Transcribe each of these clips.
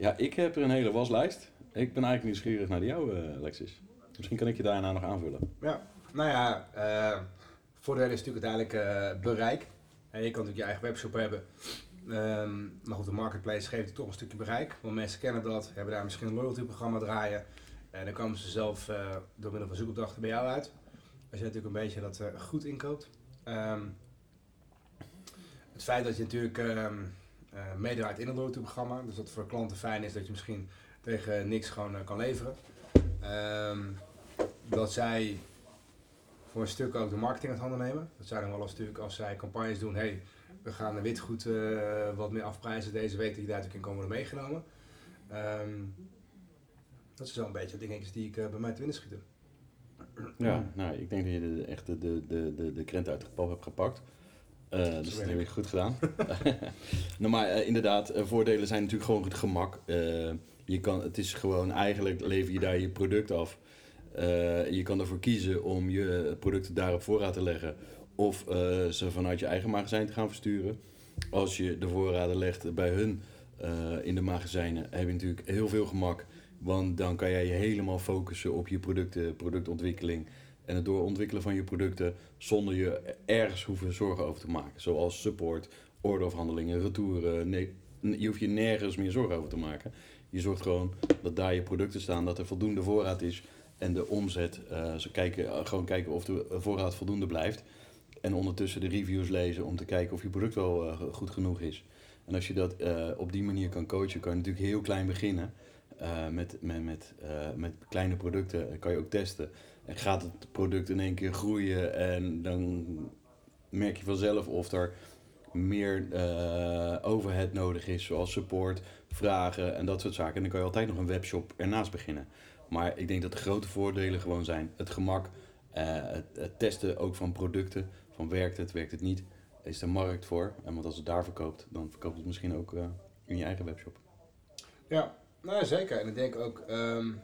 Ja, ik heb er een hele waslijst. Ik ben eigenlijk nieuwsgierig naar jou, uh, Alexis. Misschien kan ik je daarna nog aanvullen. Ja, nou ja, uh, voordeel is natuurlijk uiteindelijk uh, bereik. En je kan natuurlijk je eigen webshop hebben. Um, maar goed, de marketplace geeft je toch een stukje bereik. Want mensen kennen dat, hebben daar misschien een loyalty programma draaien. En dan komen ze zelf door middel van zoekopdrachten bij jou uit. Als je natuurlijk een beetje dat goed inkoopt. Um, het feit dat je natuurlijk... Uh, meedraait in het loyalty-programma. Dus dat voor klanten fijn is dat je misschien tegen niks gewoon uh, kan leveren. Um, dat zij voor een stuk ook de marketing uit handen nemen. Dat zij dan wel eens natuurlijk als zij campagnes doen, hey, we gaan de witgoed uh, wat meer afprijzen deze week, dat je daar natuurlijk in kan worden meegenomen. Um, dat is een beetje dingetjes die ik bij mij te winnen schieten. Ja, nou, ik denk dat je de, echt de, de, de, de krent uit de pap hebt gepakt. Uh, dus dat heb ik goed gedaan. nou, maar uh, inderdaad, uh, voordelen zijn natuurlijk gewoon het gemak. je kan, het is gewoon, eigenlijk lever je daar je product af. je kan ervoor kiezen om je producten daar op voorraad te leggen. Of ze vanuit je eigen magazijn te gaan versturen. Als je de voorraden legt bij hun in de magazijnen, heb je natuurlijk heel veel gemak. Want dan kan jij je helemaal focussen op je producten, productontwikkeling en het doorontwikkelen van je producten zonder je ergens hoeven zorgen over te maken. Zoals support, orderafhandelingen, retouren. Nee, je hoeft je nergens meer zorgen over te maken. Je zorgt gewoon dat daar je producten staan, dat er voldoende voorraad is en de omzet. Uh, ze kijken, gewoon kijken of de voorraad voldoende blijft. En ondertussen de reviews lezen om te kijken of je product wel uh, goed genoeg is. En als je dat op die manier kan coachen, kan je natuurlijk heel klein beginnen. Met, met, met, met kleine producten kan je ook testen. Gaat het product in één keer groeien en dan merk je vanzelf of er meer uh, overhead nodig is, zoals support, vragen en dat soort zaken. En dan kan je altijd nog een webshop ernaast beginnen. Maar ik denk dat de grote voordelen gewoon zijn het gemak, het, het, testen ook van producten, van werkt het, werkt het niet, is er markt voor. En want als het daar verkoopt, dan verkoopt het misschien ook in je eigen webshop. Ja, nou zeker. En ik denk ook, um,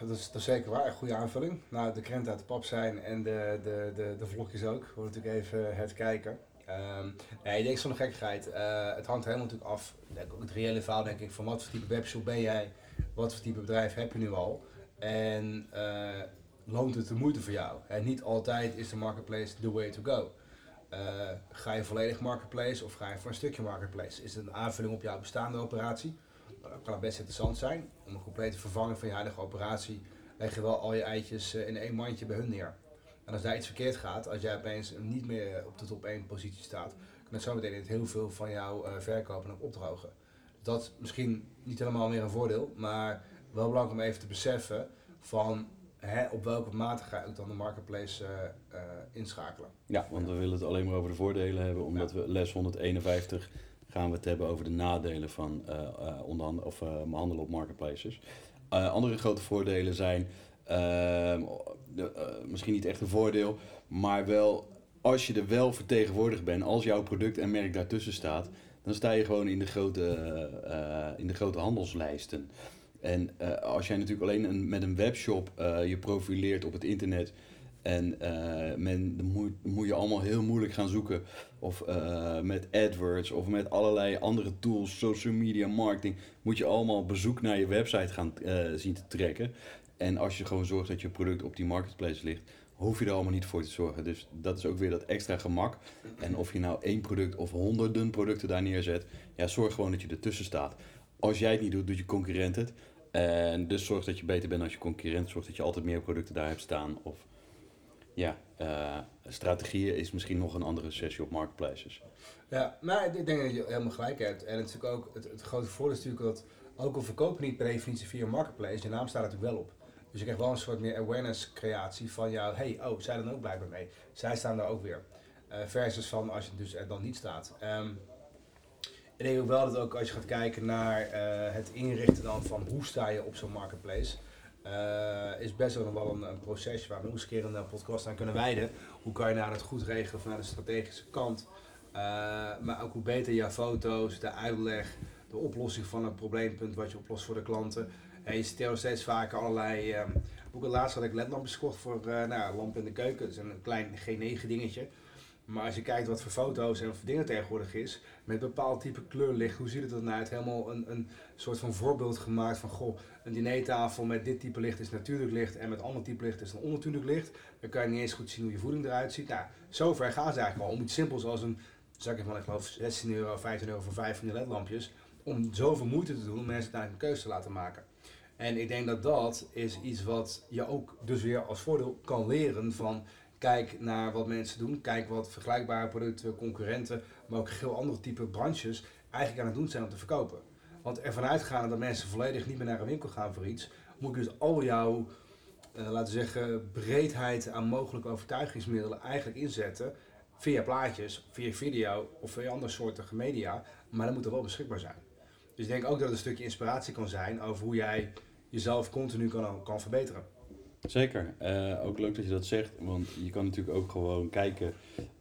dat, is, zeker waar, een goede aanvulling. Nou, de krent uit de pap zijn en de, de, de, de vlogjes ook. We natuurlijk even het kijken. Um, nee, ik denk zo'n gekkigheid. Uh, het hangt helemaal natuurlijk af. Denk ook het reële verhaal denk ik van wat voor type webshop ben jij? Wat voor type bedrijf heb je nu al? En uh, loont het de moeite voor jou? En niet altijd is de marketplace the way to go. Uh, ga je volledig marketplace of ga je voor een stukje marketplace? Is het een aanvulling op jouw bestaande operatie? Dat kan het best interessant zijn. Om een complete vervanging van je huidige operatie leg je wel al je eitjes in één mandje bij hun neer. En als daar iets verkeerd gaat, als jij opeens niet meer op de top 1 positie staat, kan het zo meteen heel veel van jouw uh, verkopen ook opdrogen. Dat is misschien niet helemaal meer een voordeel, maar wel belangrijk om even te beseffen van hè, op welke mate ga ik dan de marketplace uh, uh, inschakelen. Ja, want we willen het alleen maar over de voordelen hebben, omdat ja. we les 151 gaan we het hebben over de nadelen van uh, onderhandelen of handelen op marketplaces. andere grote voordelen zijn ehm, misschien niet echt een voordeel, maar wel als je er wel vertegenwoordigd bent, als jouw product en merk daartussen staat, dan sta je gewoon in de grote, in de grote handelslijsten. En als jij natuurlijk alleen een, met een webshop je profileert op het internet En uh, men, moet, moet, je allemaal heel moeilijk gaan zoeken. Of uh, met AdWords of met allerlei andere tools, social media, marketing. Moet je allemaal bezoek naar je website gaan uh, zien te trekken. En als je gewoon zorgt dat je product op die marketplace ligt, hoef je er allemaal niet voor te zorgen. Dus dat is ook weer dat extra gemak. En of je nou één product of honderden producten daar neerzet, ja, zorg gewoon dat je ertussen staat. Als jij het niet doet, doet je concurrent het. En dus zorg dat je beter bent als je concurrent. Zorg dat je altijd meer producten daar hebt staan. Of ja, uh, strategieën is misschien nog een andere sessie op marketplaces. Ja, maar ik denk dat je helemaal gelijk hebt. En het, is ook, het, grote voordeel is natuurlijk dat ook al verkopen niet per definitie via marketplace, je naam staat natuurlijk wel op. Dus je krijgt wel een soort meer awareness creatie van jou, hey, oh, zij dan ook blijkbaar mee. Zij staan daar ook weer. Uh, versus van als je dus er dan niet staat. Um, ik denk ook wel dat ook als je gaat kijken naar uh, het inrichten dan van hoe sta je op zo'n marketplace, uh, is best wel een, een, proces waar we eens een keer een podcast aan kunnen wijden. Hoe kan je nou het goed regelen vanuit de strategische kant, uh, maar ook hoe beter je foto's, de uitleg, de oplossing van een probleempunt wat je oplost voor de klanten. En je nog steeds vaker allerlei. Um, ook het laatst had ik ledlampjes gekocht voor uh, nou, lamp in de keuken. Dat is een klein G9 dingetje. Maar als je kijkt wat voor foto's en voor dingen tegenwoordig is, met bepaald type kleurlicht, hoe ziet het er nou uit? Helemaal een, een soort van voorbeeld gemaakt van, goh, een dinertafel met dit type licht is natuurlijk licht en met ander type licht is een onnatuurlijk licht. Dan kan je niet eens goed zien hoe je voeding eruit ziet. Nou, zover gaan ze eigenlijk al om iets simpels als een zakje van, ik geloof, 16 euro, 15 euro voor vijf van die ledlampjes, om zoveel moeite te doen om mensen uiteindelijk een keuze te laten maken. En ik denk dat dat is iets wat je ook dus weer als voordeel kan leren van kijk naar wat mensen doen, kijk wat vergelijkbare producten, concurrenten, maar ook heel andere type branches eigenlijk aan het doen zijn om te verkopen. Want ervan uitgaande dat mensen volledig niet meer naar een winkel gaan voor iets, moet je dus al jouw, uh, laten we zeggen, breedheid aan mogelijke overtuigingsmiddelen eigenlijk inzetten via plaatjes, via video of via andere soorten media, maar dat moet er wel beschikbaar zijn. Dus ik denk ook dat het een stukje inspiratie kan zijn over hoe jij jezelf continu kan, kan verbeteren. Zeker. Uh, ook leuk dat je dat zegt, want je kan natuurlijk ook gewoon kijken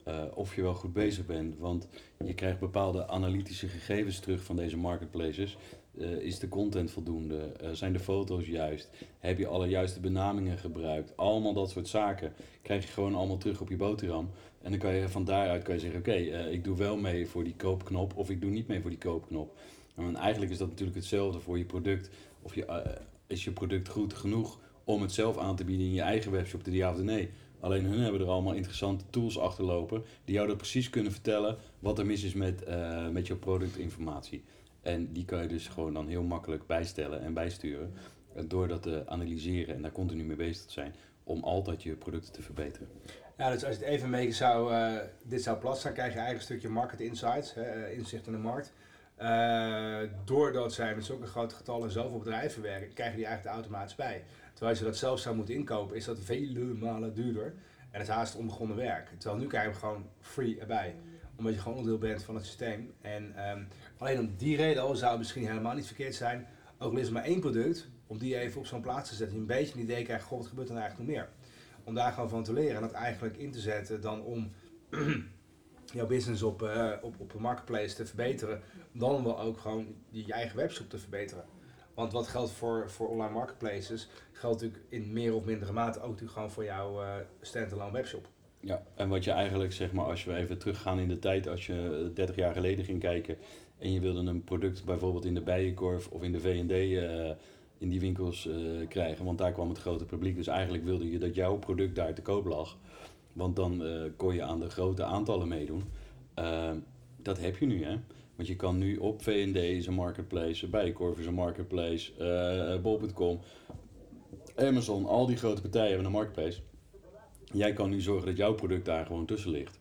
uh, of je wel goed bezig bent. Want je krijgt bepaalde analytische gegevens terug van deze marketplaces. Uh, is de content voldoende? zijn de foto's juist? Heb je alle juiste benamingen gebruikt? Allemaal dat soort zaken krijg je gewoon allemaal terug op je boterham. En dan kan je van daaruit kan je zeggen, oké, ik doe wel mee voor die koopknop of ik doe niet mee voor die koopknop. En eigenlijk is dat natuurlijk hetzelfde voor je product. Of je, is je product goed genoeg om het zelf aan te bieden in je eigen webshop, de ja of de nee. Alleen hun hebben er allemaal interessante tools achterlopen die jou dat precies kunnen vertellen wat er mis is met, uh, met jouw productinformatie. En die kan je dus gewoon dan heel makkelijk bijstellen en bijsturen uh, door dat te analyseren en daar continu mee bezig te zijn om altijd je producten te verbeteren. Ja, dus als je het even mee zou, uh, dit zou plaatsen, krijg je een stukje market insights, hè, inzicht in de markt. doordat zij met zulke grote getallen zoveel bedrijven werken, krijgen die eigenlijk automatisch bij. Terwijl je dat zelf zou moeten inkopen, is dat vele malen duurder. En het haast onbegonnen werk. Terwijl nu krijg je gewoon free erbij. Omdat je gewoon onderdeel bent van het systeem. En um, alleen om die reden zou het misschien helemaal niet verkeerd zijn. Ook al is maar één product, om die even op zo'n plaats te zetten. Je een beetje een idee krijgt, goh, wat gebeurt er nou eigenlijk nog meer? Om daar gewoon van te leren en dat eigenlijk in te zetten dan om jouw business op, uh, op, op een marketplace te verbeteren. Dan wel ook gewoon je eigen webshop te verbeteren. Want wat geldt voor, voor online marketplaces, geldt natuurlijk in meer of mindere mate ook natuurlijk gewoon voor jouw uh, standalone webshop. Ja, en wat je eigenlijk zeg maar, als we even teruggaan in de tijd, als je 30 jaar geleden ging kijken en je wilde een product bijvoorbeeld in de Bijenkorf of in de V&D uh, in die winkels uh, krijgen, want daar kwam het grote publiek. Dus eigenlijk wilde je dat jouw product daar te koop lag, want dan kon je aan de grote aantallen meedoen. dat heb je nu, hè. Want je kan nu op V&D is een marketplace, Bijenkorf is een marketplace, uh, Bol.com, Amazon, al die grote partijen hebben een marketplace. Jij kan nu zorgen dat jouw product daar gewoon tussen ligt.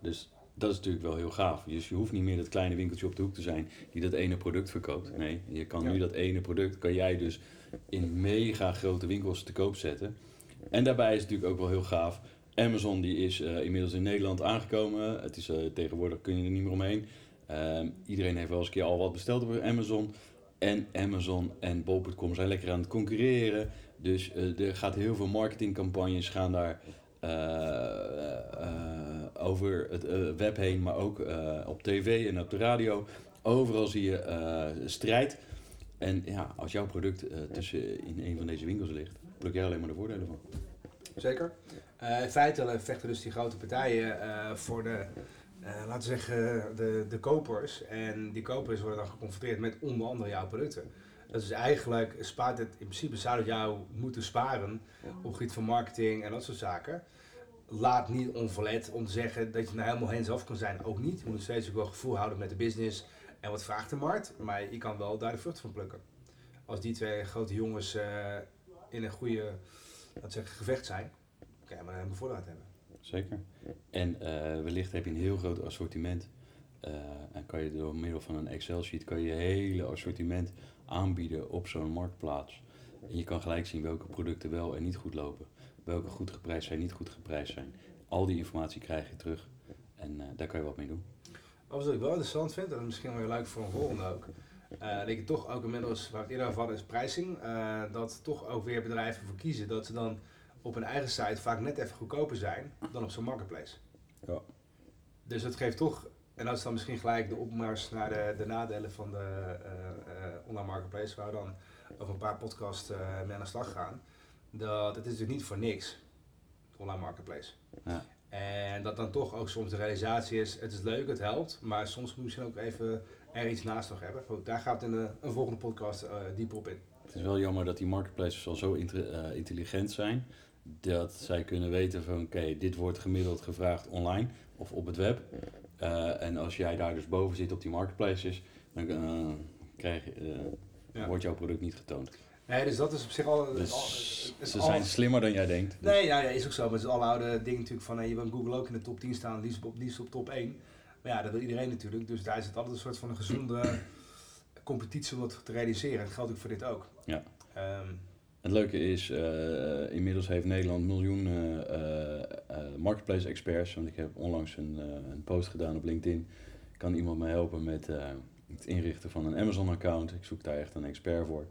Dus dat is natuurlijk wel heel gaaf. Dus je hoeft niet meer dat kleine winkeltje op de hoek te zijn die dat ene product verkoopt. Nee, je kan nu dat ene product, kan jij dus in mega grote winkels te koop zetten. En daarbij is het natuurlijk ook wel heel gaaf. Amazon die is uh, inmiddels in Nederland aangekomen. Het is, uh, tegenwoordig kun je er niet meer omheen. Uh, iedereen heeft wel eens een keer al wat besteld op Amazon. En Amazon en Bol.com zijn lekker aan het concurreren. Dus uh, er gaat heel veel marketingcampagnes gaan daar uh, over het web heen, maar ook op tv en op de radio. Overal zie je strijd. En ja, als jouw product tussen in een van deze winkels ligt, pluk jij alleen maar de voordelen van. zeker. In feite vechten dus die grote partijen voor de, laten we zeggen, de, de kopers. En die kopers worden dan geconfronteerd met onder andere jouw producten. Dat is eigenlijk, spaart het, in principe zou het jou moeten sparen op het gebied van marketing en dat soort zaken. Laat niet onverlet om te zeggen dat je nou helemaal hands-off kan zijn. Ook niet. Je moet nog steeds ook wel gevoel houden met de business en wat vraagt de markt. Maar je kan wel daar de vrucht van plukken. Als die twee grote jongens in een goede laten zeggen, gevecht zijn, kan je maar een voorraad hebben. Zeker. En uh, wellicht heb je een heel groot assortiment. Uh, en kan je door middel van een Excel-sheet kan je, je hele assortiment aanbieden op zo'n marktplaats. En je kan gelijk zien welke producten wel en niet goed lopen. Welke goed geprijsd zijn, niet goed geprijsd zijn. Al die informatie krijg je terug. En uh, daar kan je wat mee doen. Wat ik wel interessant vind, en misschien wel leuk voor een volgende ook. Uh, dat je toch ook inmiddels, waar het eerder over hadden, is pricing. Dat toch ook weer bedrijven voor kiezen dat ze dan op hun eigen site vaak net even goedkoper zijn dan op zo'n marketplace. Ja. Dus het geeft toch, en dat is dan misschien gelijk de opmars naar de, de nadelen van de uh, online marketplace, waar we dan over een paar podcasts mee aan de slag gaan. Dat het is natuurlijk niet voor niks, online marketplace. Ja. En dat dan toch ook soms de realisatie is, het is leuk, het helpt, maar soms moet je misschien ook even er iets naast nog hebben. Goed, daar gaat in een, een volgende podcast uh, dieper op in. Het is wel jammer dat die marketplaces al zo uh, intelligent zijn, dat zij kunnen weten van oké, dit wordt gemiddeld gevraagd online of op het web. Uh, en als jij daar dus boven zit op die marketplaces, dan krijg je, ja. wordt jouw product niet getoond. Nee, dus dat is op zich al. Dus al, ze zijn slimmer dan jij denkt. Dus. Nee, ja, ja, is ook zo. Maar het is al oude ding natuurlijk van je wil Google ook in de top 10 staan, liefst op, liefst op top 1. Maar ja, dat wil iedereen natuurlijk. Dus daar is het altijd een soort van een gezonde competitie om dat te realiseren. Dat geldt ook voor dit ook. Ja. Um, het leuke is, uh, inmiddels heeft Nederland miljoenen uh, uh, marketplace experts. Want ik heb onlangs een, een, post gedaan op LinkedIn. Kan iemand me helpen met het inrichten van een Amazon-account? Ik zoek daar echt een expert voor.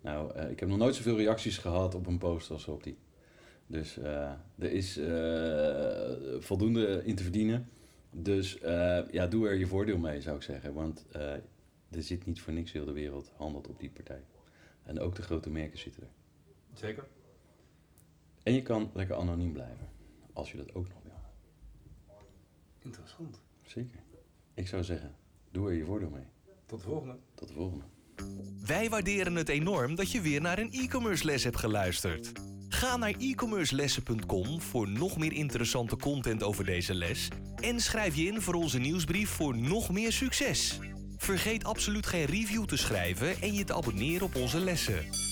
Nou, ik heb nog nooit zoveel reacties gehad op een post als op die. Dus er is voldoende in te verdienen. Dus ja, doe er je voordeel mee, zou ik zeggen. Want er zit niet voor niks heel de wereld handelt op die partij. En ook de grote merken zitten er. Zeker. En je kan lekker anoniem blijven, als je dat ook nog wil. Interessant. Zeker. Ik zou zeggen, doe er je voordeel mee. Tot de volgende. Tot de volgende. Wij waarderen het enorm dat je weer naar een e-commerce les hebt geluisterd. Ga naar e-commercelessen.com voor nog meer interessante content over deze les en schrijf je in voor onze nieuwsbrief voor nog meer succes. Vergeet absoluut geen review te schrijven en je te abonneren op onze lessen.